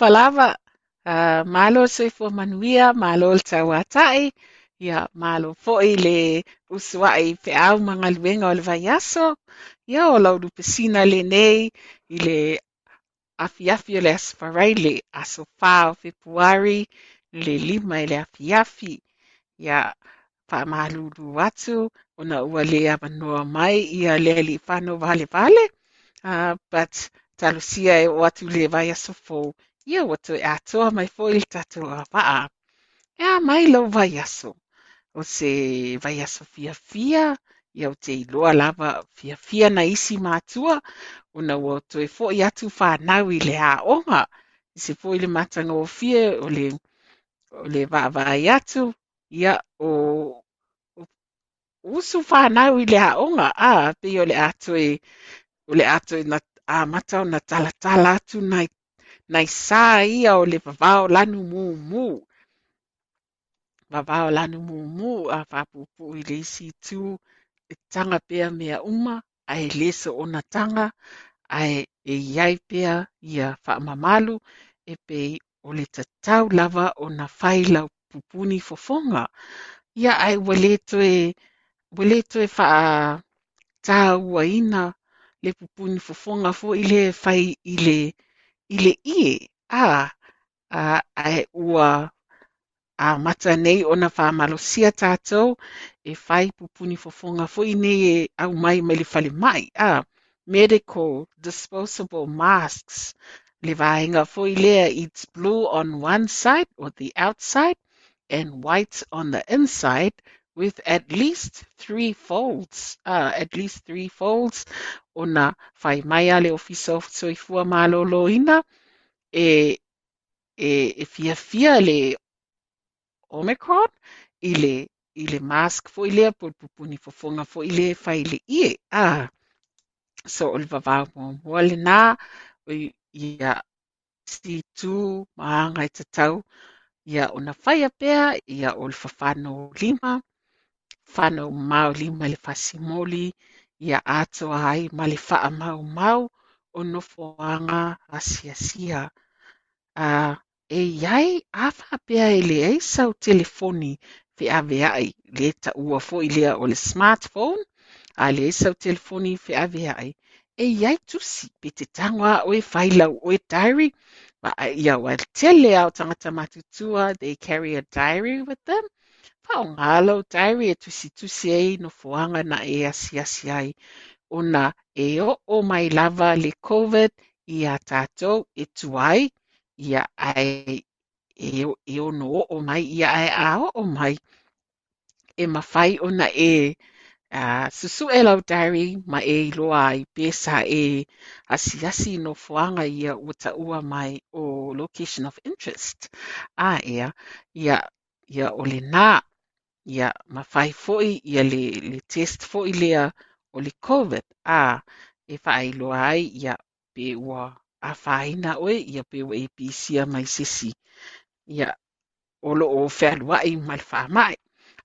Talofa lava, uh, malo se fua manuia, malo le tauatai, ia malo fo'i le usua'i pe au mga luenga o le vaiaso, ia o laulupesina lenei le nei i le afiafi o le asparai le aso o februari le lima i le afiafi, ia faamalūlū atu, ona ua le avanoa mai ia le alii whano vale uh, but talusia e o atu le vai aso fō. Ia o tu e atoa mai fō il tatu a paa. Ia mai lau vai aso. O se ia o te iloa lava fia na isi mātua, o na o tu e fō i le a onga. I se fō i le matanga o le, o le va vai atu, ia o usu whanau i le a onga, a pe o le atu e, o le atu e na a mata na tala tala atu nai, nai sā ia o le vavao lanu mu. Vavao lanu mu a whapupu i le isi tu e tanga pea mea uma a e leso o na tanga e, iai pea ia whaamamalu e pe o le tatau lava o na whaila pupuni fofonga. Ia ai wale toe, wale toe wha tā ua ina le pupuni fofonga fo i le fai i le i le ie a a ai ua a mata nei ona whamalosia tātou e whai pupuni fofonga fwoi nei e au mai mai le whale mai. A medical disposable masks. Le vaenga fwoi lea it's blue on one side or the outside and white on the inside with at least three folds uh, at least three folds. Ona whai mai ale ofisa o soifua malolo ina e e e fia fia le Omicron i le i le mask fo i lea po pupuni fofonga fo i le fai le a so o le vavau mo mo le nā o i- ia si tu maanga i te tau ia ona whaia pea ia o le whawhano lima whano mau lima le whasimoli ia atoa ai ma le wha mau mau o nofoanga asiasia a e iai a whapea e le ei sau telefoni fe ave ai le ta ua fo i lea o le smartphone a le ei sau telefoni fe ave ai e iai tusi pe te tangoa o e whailau o e diary ia wa tele au tangata matutua they carry a diary with them Ngalo diary e tusi tusi ei no fuanga na e asi asi ai. Ona e o o mai lava le COVID i a tātou e tuai ia ai e o e o no o mai ia ai a o o mai. E mawhai ona e uh, susu e lau diary ma e iloa ai pesa e asi asi no fuanga ia ua ta ua mai o location of interest. A ia ia ia o le nā ia mawhai foi ia le, le test foi lea o le COVID. A e whaailoa ai ia pe ua a whaina oe ia pe ua e pisia mai sisi. Ia o lo o whaaluai mai le whaamai.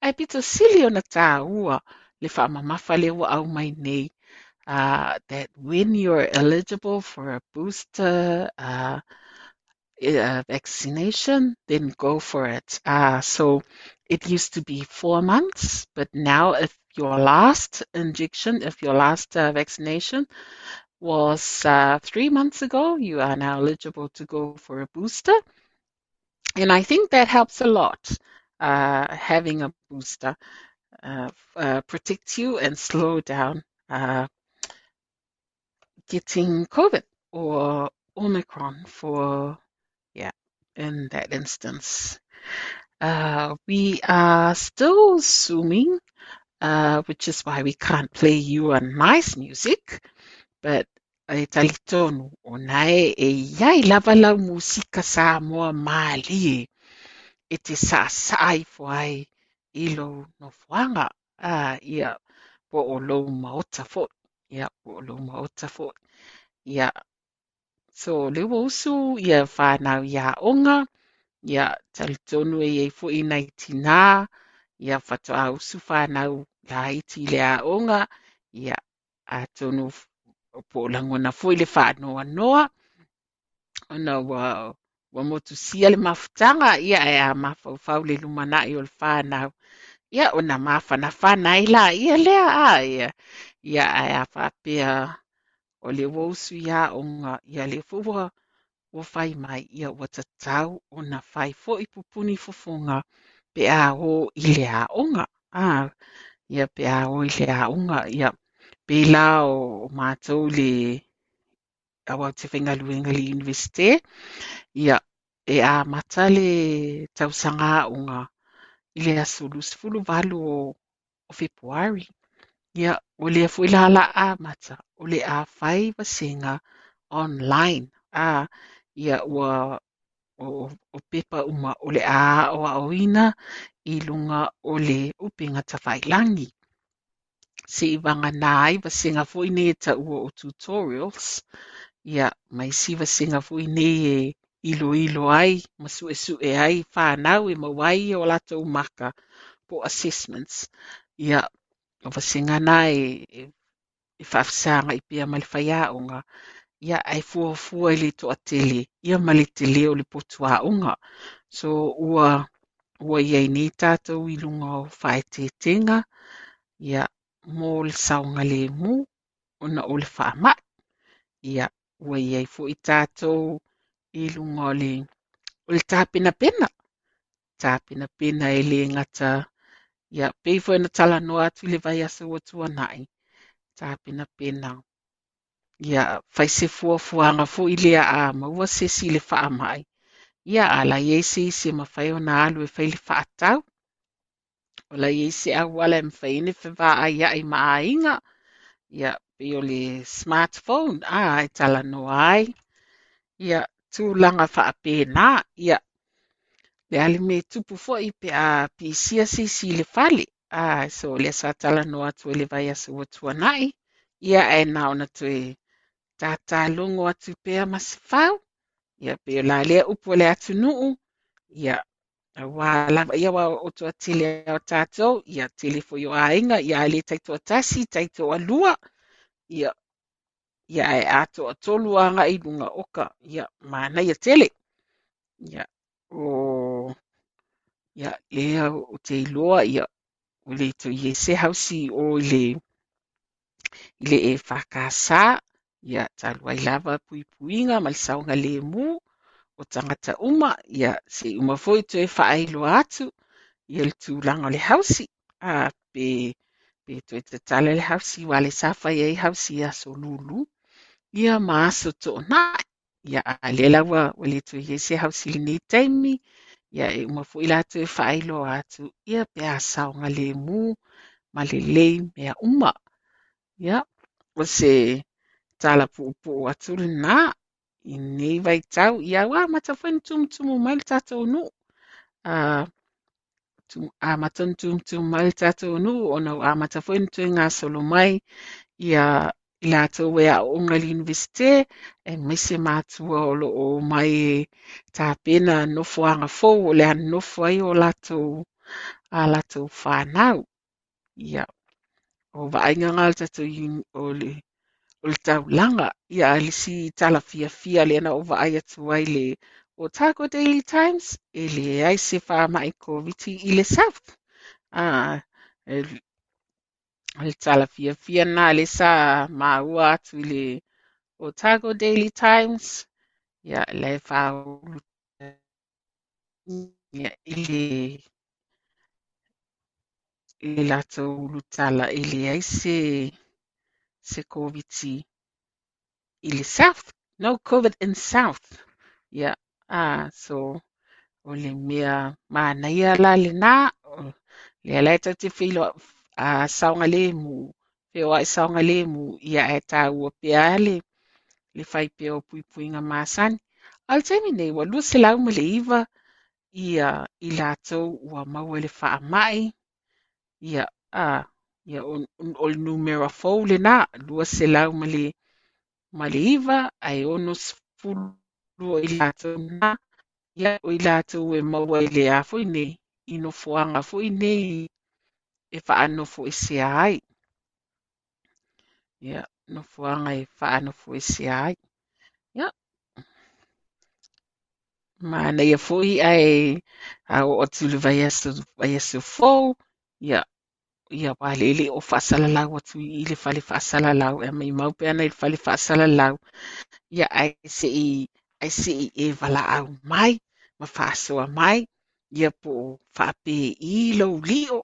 Ai pito sili ona tā ua le whaamamafa le ua au mai nei. Uh, that when you're eligible for a booster uh, uh, vaccination, then go for it. Uh, so it used to be four months, but now if your last injection, if your last uh, vaccination was uh, three months ago, you are now eligible to go for a booster. And I think that helps a lot. Uh, having a booster uh, uh, protects you and slow down getting COVID or Omicron for, in that instance. Uh, we are still zooming, uh, which is why we can't play you a nice music, but e talitonu o nae e iai lava lau musika sa moa mali e te sa sai foai i lo no fuanga a ia po o lo maota fo ia po o lo maota fo ia so le usu ia whanau ia onga ia talitonu e ei fo i nei tina ia whatoa usu whanau la iti le a onga ia a tonu po langona foi le wa noa ona wa wa motu sia le mafutanga ia e a mafaufau le lumanai o le whanau ia ona mawhana whanai la ia lea a ia ia e a o le wausu ia o ngā ia le fuwa ua whai mai ia ua tatau ona whai fo i pupuni fofonga pe a o i le a onga a ia pe a o i le a onga ia pe o mātou le awa te whengaluenga le universite ia e a mata le tausanga o ngā i le aso lusfulu valu o Februari ia o le fu la la a mata o le a whai vasenga online a ia ua o, o pepa uma o le a o a oina i lunga o le upinga tawhailangi. Se i wanga nai vasenga fo ne ta ua o tutorials ia mai si vasenga fo ne e ilo ilo ai masu e su e ai whanau e mawai o lato maka po assessments ia nai e, e whafsanga i pea ma le whaiaonga ia ae fuafua i le toʻatele. Ia ma le tele o le potuaʻoga so ua ua iai nei tatou i luga o faetetega ia mo le saoga lemu ona o le faamaʻi ia ua iai foʻi tatou i luga o le, o le tapenapena tapenapena e le ngata, ia, pei fo na tala noa atu le vai asa o tua nai. Tāpena pena. Ia, fai se fua fuanga fo i lea a maua se si le faa mai. Ia, ala ye se se ma fai o na alu e fai le faa tau. O la ye se au wala e mwhai ne whewaa ai ai ma a inga. Ia, pe o le smartphone, a ai tala noa ai. Ia, tūlanga pēnā, ia, le a le tupu foʻi e pe a pisia sisi le fale. A so le sa talanoa atu le vai aso ua tuanaʻi ia aena ona toe tatalogo atu pea ma se fau ia pe o la lea upu o le atunuu ia auā lava ia ua o toatili ao tatou. Ia tele foʻi o aiga ia e lē taitoa tasi taitoa alua ia ia e atoatolu toʻatolu agaʻi luga oka. Ia manaia tele. Ia o ia ea o te iloa ia o le toʻi ese hausi o i le le e fakasā ia talu ai lava puipuiga ma le saoga lemu o tagata uma ia seʻi uma foʻi toe faailoa atu ia le tulaga o le hausi a pe pe toe tatala le hausi uā le sa fai ai hausi aso lulu ia ma aso toʻonaʻi ia a le lawa o le i se ni taimi ia e uma foʻi latou e faailoa atu ia pe a saoga lemu ma lelei mea uma. Ia o se talapuʻupuʻu atu lenā inei nei vaitau ia wa matafoi tumutumu mai le nuu a a matonu tumutumu mai le tatou nuu ona ua matafoi na toe gasolo mai ia i latou e aʻoga i le universite e maise matua o loo mai e tapena nofoaga fou o le anofo ai o latou a latou fanau ia o. Vaaigaga o le tatou o le o le taulaga ia a lisi talafiafia le ana o vaai atu ai le Otago Daily Times e leai se faamaʻi koviti i le South. Ah, a le talafiafia na le sa maua atu Otago Daily Times. Ia ia i le ulutala i leai se se South no COVID in South. Ia ah so o le mea manaia la lenā te a saoga lē mu feoa e saoga lē mu ia e tāua pea le le fai pea o puipuiga masani a le taimi nei ua lua selau ma le iva ia i latou ua maua e le faamaʻi ia a ia o le numera fou lenā lua selau ma le ma iva ae ono sefulu o i latou na ia o i latou e maua i le a foʻi nei inofoaga foʻi nei e whaanofo e se ai. Ia, no fuanga e whaanofo e se ai. Ia. Ma na ia fui ai a o atulu vai asu vai asu fou. Ia, ia wale ele o whaasala lau atu i le whale whaasala lau e mai mau pe ana i le whale whaasala lau. Ia ai se i ai se i e wala au mai ma whaasoa mai. Ia po whaape i lo lio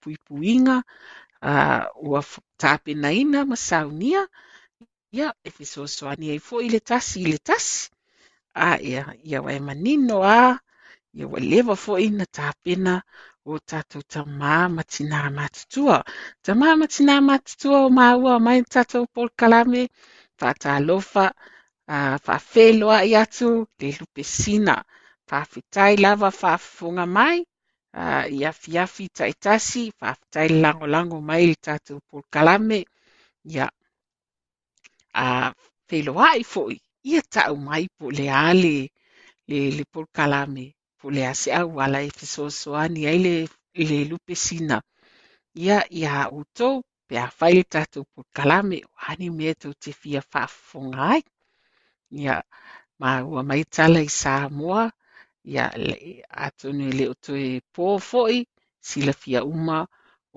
puipuinga ma saunia. Ia e fesoasoani ai foʻi le tasi i le tasi. A ia ia ua e manino a ia ua leva foʻi na tapena o tatou tamā ma tinā matutua tamā ma tinā matutua o maua mai tatou polokalame faatalofa uh, faafeloaʻi atu le lupesina faafetai lava faafofoga mai uh, i afiafi taʻitasi faafetai lagolago mai le tatou polokalame ia. A feloaʻi foʻi ia taʻu mai po le a le le polokalame po le a ala e fesoasoani ai le le lupesina ia ia outou pe afai le tatou polokalame o ani mea tou te fia faafofoga ai. Ia. Ma ua maitala i Samoa ia le atonu e le o toe pō foʻi silafia uma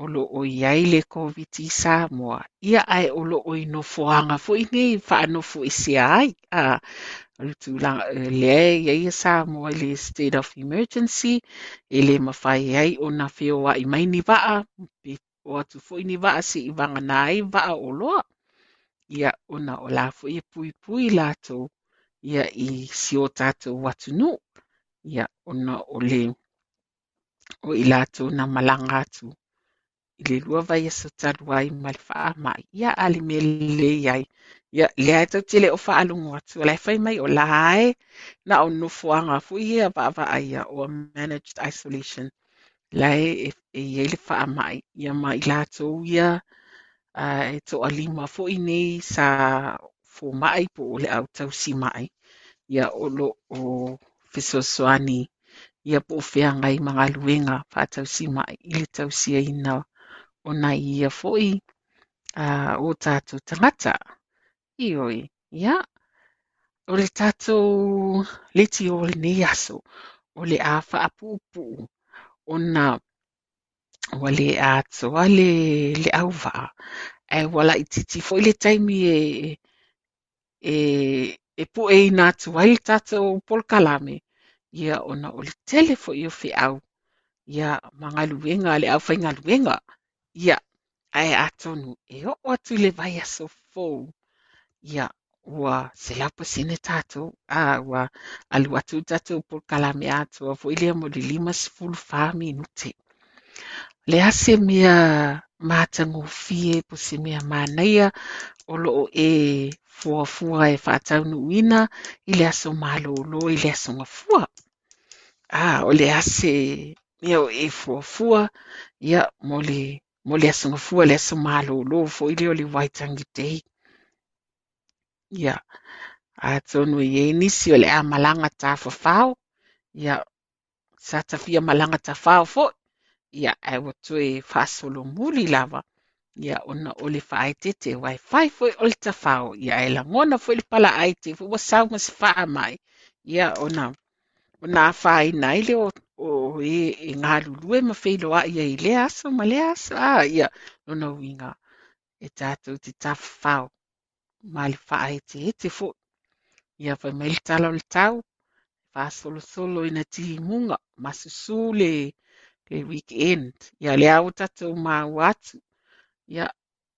o loo iai le COVID i Samoa. Ia ai o loo i nofoanga fo i nei whaanofo i se ai. A, le tūlanga le ia ia Samoa le state of emergency e le mawhai ai o na whioa i mai ni waa o atu fo i ni waa si i wanga nai waa o loa. Ia ona o la i pui pui lātou ia i si o tātou watu nu. Ia ona o le o i na malanga atu. I le lua vai aso talu ai ma le wha mai. Ia me le iai. Ia le ai tau tele o wha alungu atu. Lai whai mai o la ai na o nufuanga fu ia wa aia o managed isolation. Lai e, e ie le wha mai. Ia mai lātou ia uh, e to alima fo i nei sa fo mai po o le au tau si mai. Ia o lo o fesoasoani ia poofeagai magaluega faatausimaʻi i le tausiaina ona ia foʻi a o tatou tagata ioi ia o le tatou leti o lenei aso o le a faapuupuu ona ua lē atoa le le auvaa e ua laʻitiiti foʻi le taimi e e e puʻeina atu ai le tatou polokalame ia ona o le tele foʻi o feʻau au, ia magaluega a le au whainga luenga, ia, ae atonu, e oo atu le vai aso fou, ia, ua se lapa sine tātou, a ua alu atu tatou polokalamea atua, foi lea mo le lima sefulu fa minute. Le ase mea matagofie po se mea manaia o loo e fuafua e faataunuuina uina i le aso malōlō i le aso ngafua ah, olease mea o e fuafua ia mo le mo le asogafua le aso malōlō foʻi lea o le uaitagitei ia atonu i ai nisi o le a malaga tafafao ia sa tafia malaga tafao foʻi ia ae ua toe faasolomuli lava. Ia ona o le faaetete ua e foʻi o le tafao ia e lagona foʻi le palaaite foʻi ua sau ma se faa mai ia ona ona whai nai le o, o e, e ngā lulue ma whailoa ia i le aso, ma le aso, a ia, lona winga. E tatou te tafafao ma le faaeteete e te fo, ia faimai mai le tala o le tau, whasolosolo ina ti munga, masusu le, le weekend, ia le au tatou mau atu, ia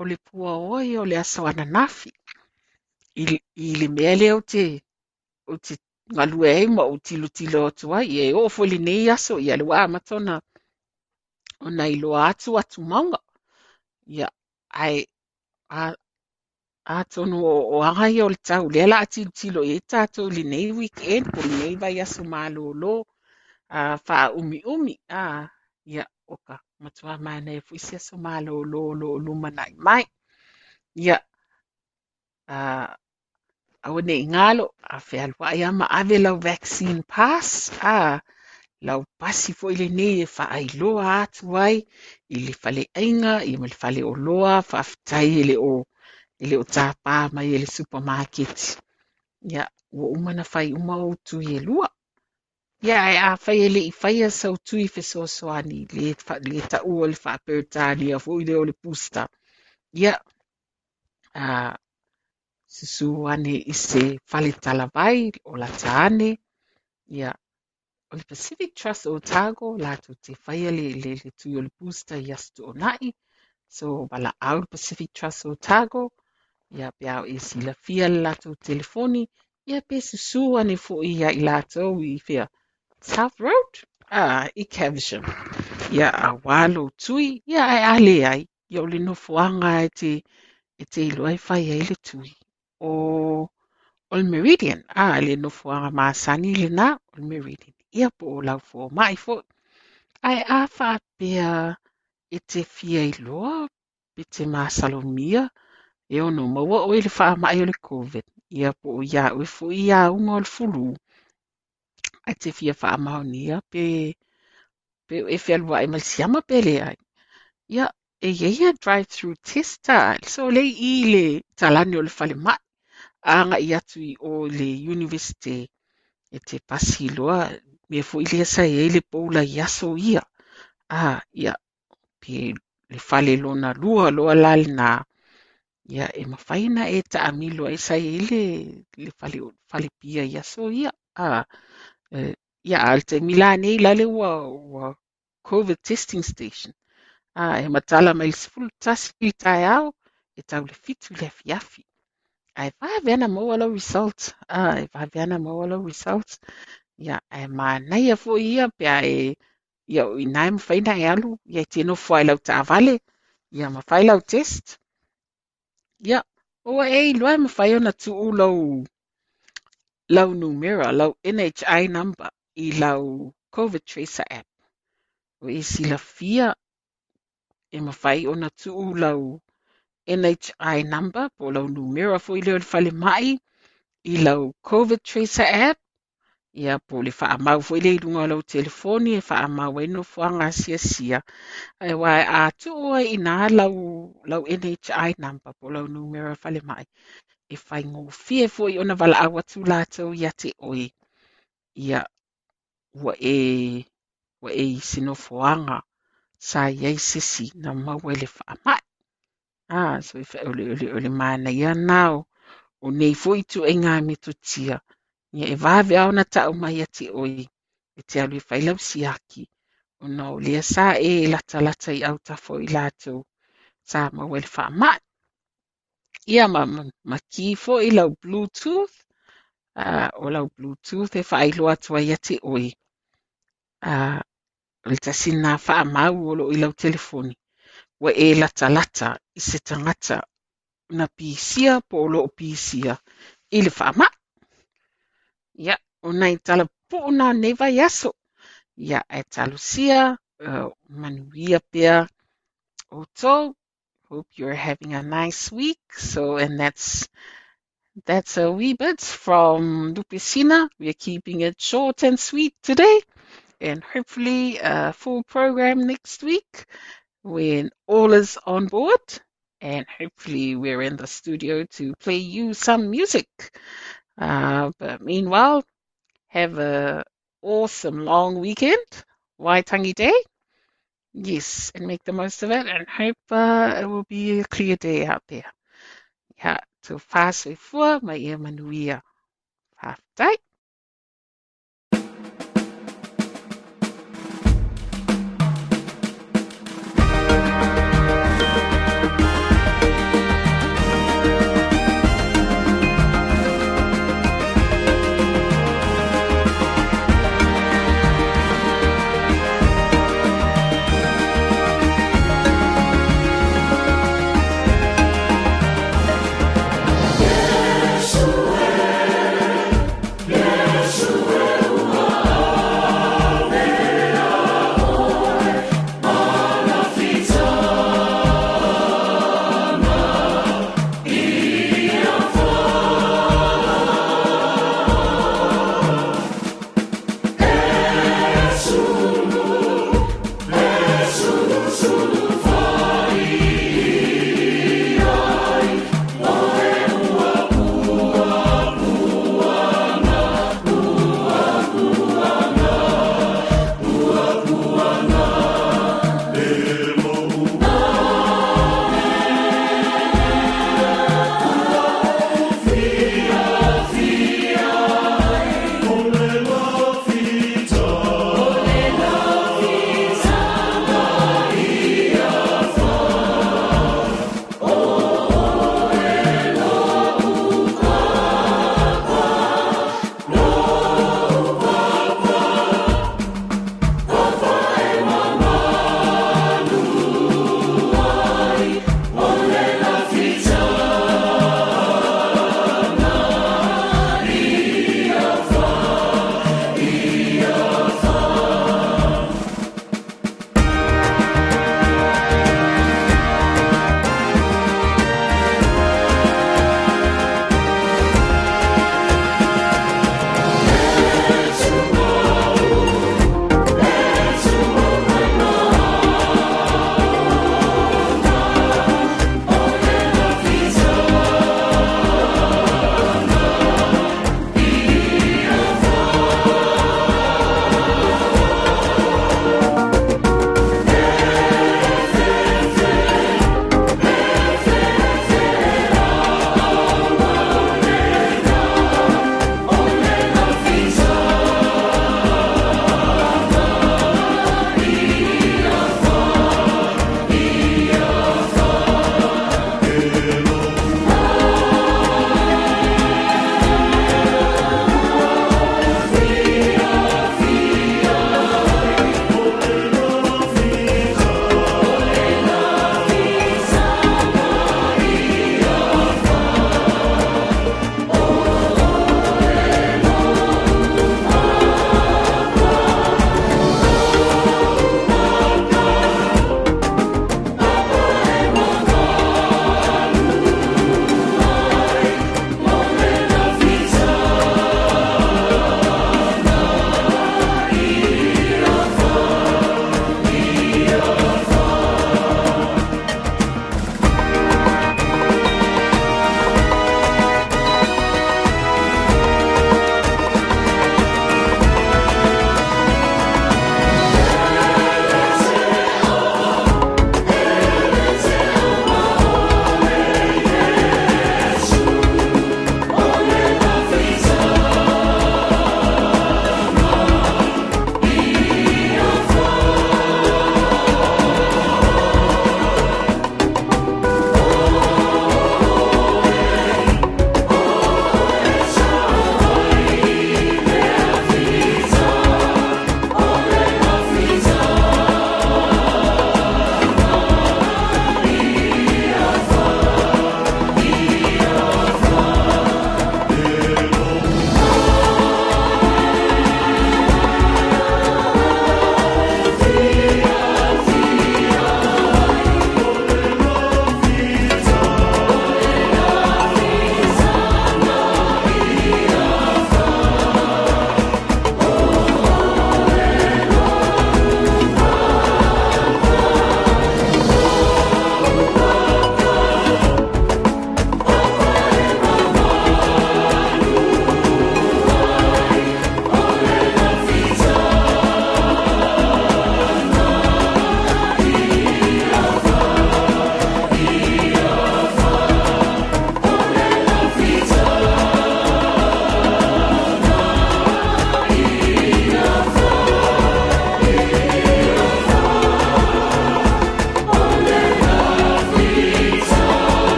o le pua oi o le aso ananafi, i, i le mea lea o te, o te galue ai ma ou tilotilo atu ai e oo foi aso ia le uā matona. Ona iloa atu atumauga ia ae a atonu o oaga o le tau lea la atilotilo e i tatou lenei weekend po lenei vai aso malōlō a faaumiumi a ia oka matuā manae foʻi se aso malōlō lo lumanaʻi mai. Ia uh, au nei ngalo, a whea lua ia ma ave lau vaccine pass, a lau pasi fo ile nei e wha ai loa atu ai, i le fale ainga, i le fale o loa, wha aftai le o i o tāpā mai e le supermarket. Ia, ua umana whai uma o tu e lua. Ia, e a whai e le i whai a sau tu i wheso soani, le, le ta ua le whapertani a fo i le o le pusta. Ia, uh, susu ane i se whale talawai o la tāne. Ia, o le Pacific Trust Otago, la tu te whai le, le, le tu o le pusta i astu o nai. So, wala au Pacific Trust Otago, ia pe au e sila fia le latou telefoni. Ia pe susua ni foʻi ia i latou i fia South Road. Ah, i Caversham. Ia auā lou tui. Ia e ale ai. Ia o le nofoaga e te e te ilo ai ai le tui o o Meridian a ah, le nofoaga masani lenā o le Meridian ia po o lau fomaʻi foʻi ae a faapea e te fia iloa pe te masalomia e ono maua o le wha mai o le COVID. Ia po o ia ue fu ia unga o le fulu. Ai te fia wha mao nia pe, pe lua e malsiama pe le ai. Ia e ia drive-through testa. So le i le talani o le fale mai. Anga i atu i o le university e te pasi loa. Me foʻi lea le sa e le poula i aso ia. a ia pe le fale lona lua loa la lenā ia e mafaina e taʻamilo ai sai ai le le fale fale pia i aso ia a e, ia a le taimi la nei lale ua ua covid testing station a e matala mai le sefulu tasi i taeao e tau le fitu le afiafi ae vaveana maua lau result a e vaveana maua lau result ia e manaia foʻi ia pea e ia o eh, inae mafaina e alu ia e tino foai lau taavale ia mafai lau test. Ia ua e iloa e mafai ona tuu lau lau numera lau NHI number i lau COVID tracer app. O e silafia e mawhai ona tuu lau NHI number po lau numera fo i leo le fale mai i lau COVID tracer app ia po le whaamau fo i le ilunga lau telefoni e whaamau e no fuanga sia sia e wai a tua i nā lau, lau NHI number po lau numera fale mai e whai ngō fie fo i ona wala awa tu lātou ia te oi ia wa e wa e sino fuanga sa iai sisi na maua le whaamai Ah, so if ole ole ole mana ia nao o nei foi tu e ngā me tu tia. Ia e vāwe au na tau mai ati oi. E te alu i whailau siaki. O nao lea sa e lata lata i au tafo i lātou. Sa ma wele wha mai. Ia ma, ma, ma ki fo i lau Bluetooth. Uh, o lau Bluetooth e wha atua tua i ati oi. Uh, le tasina wha mau o lo i lau telefoni. Ua e latalata i se tagata na pisia po o pisia. I le faama ia ona i talapuʻuna nei vai aso ia e talusia uh, manuia pea. Outou hope you're having a nice week. So and that's that's a wee bit from Lupe Sina. We are keeping it short and sweet today, and hopefully a full program next week when all is on board. And hopefully, we're in the studio to play you some music. Uh, but meanwhile, have a awesome long weekend, Waitangi Day. Yes, and make the most of it, and hope uh, it will be a clear day out there. Yeah, so fast before my ear manuia. Half day.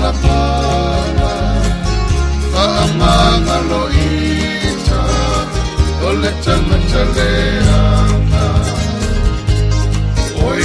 Palapala Aamanga loita Ole tanga taleana Oi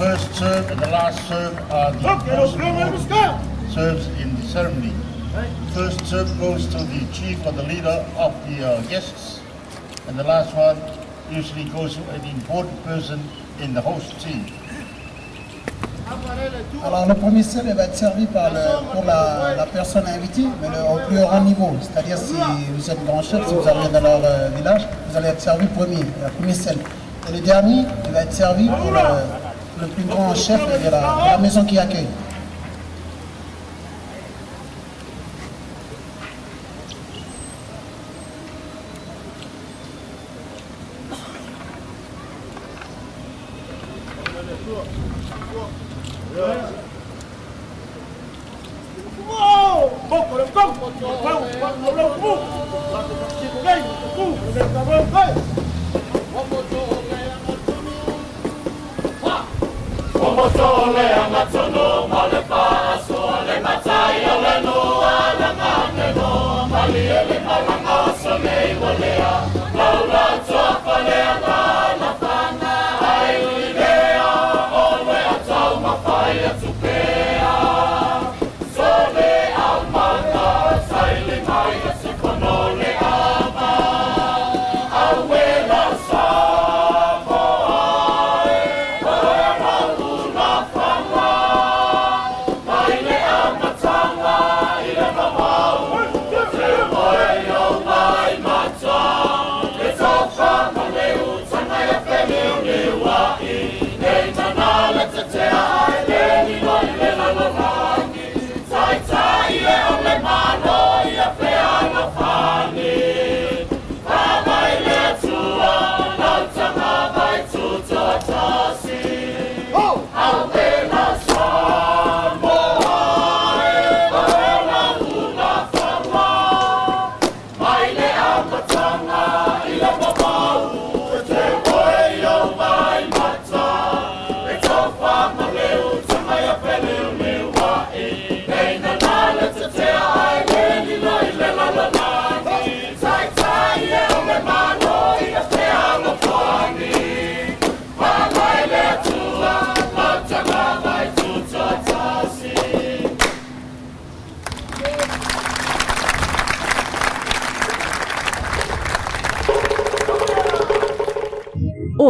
first serve and the last serve are the most important serves in the ceremony. First serve goes to the chief or the leader of the uh, guests, and the last one usually goes to an important person in the host team. Alors le premier sel va être servi par le- pour la, la personne invitée, mais le- au plus haut niveau. C'est-à-dire si vous êtes grand chef, si vous arrivez dans leur euh, village, vous allez être servi premier, le premier sel. Et le dernier, il va être servi pour le, le plus grand chef de la, la maison qui accueille.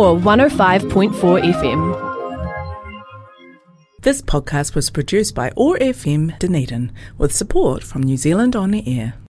Or 105.4 FM. This podcast was produced by OAR FM Dunedin with support from New Zealand On Air.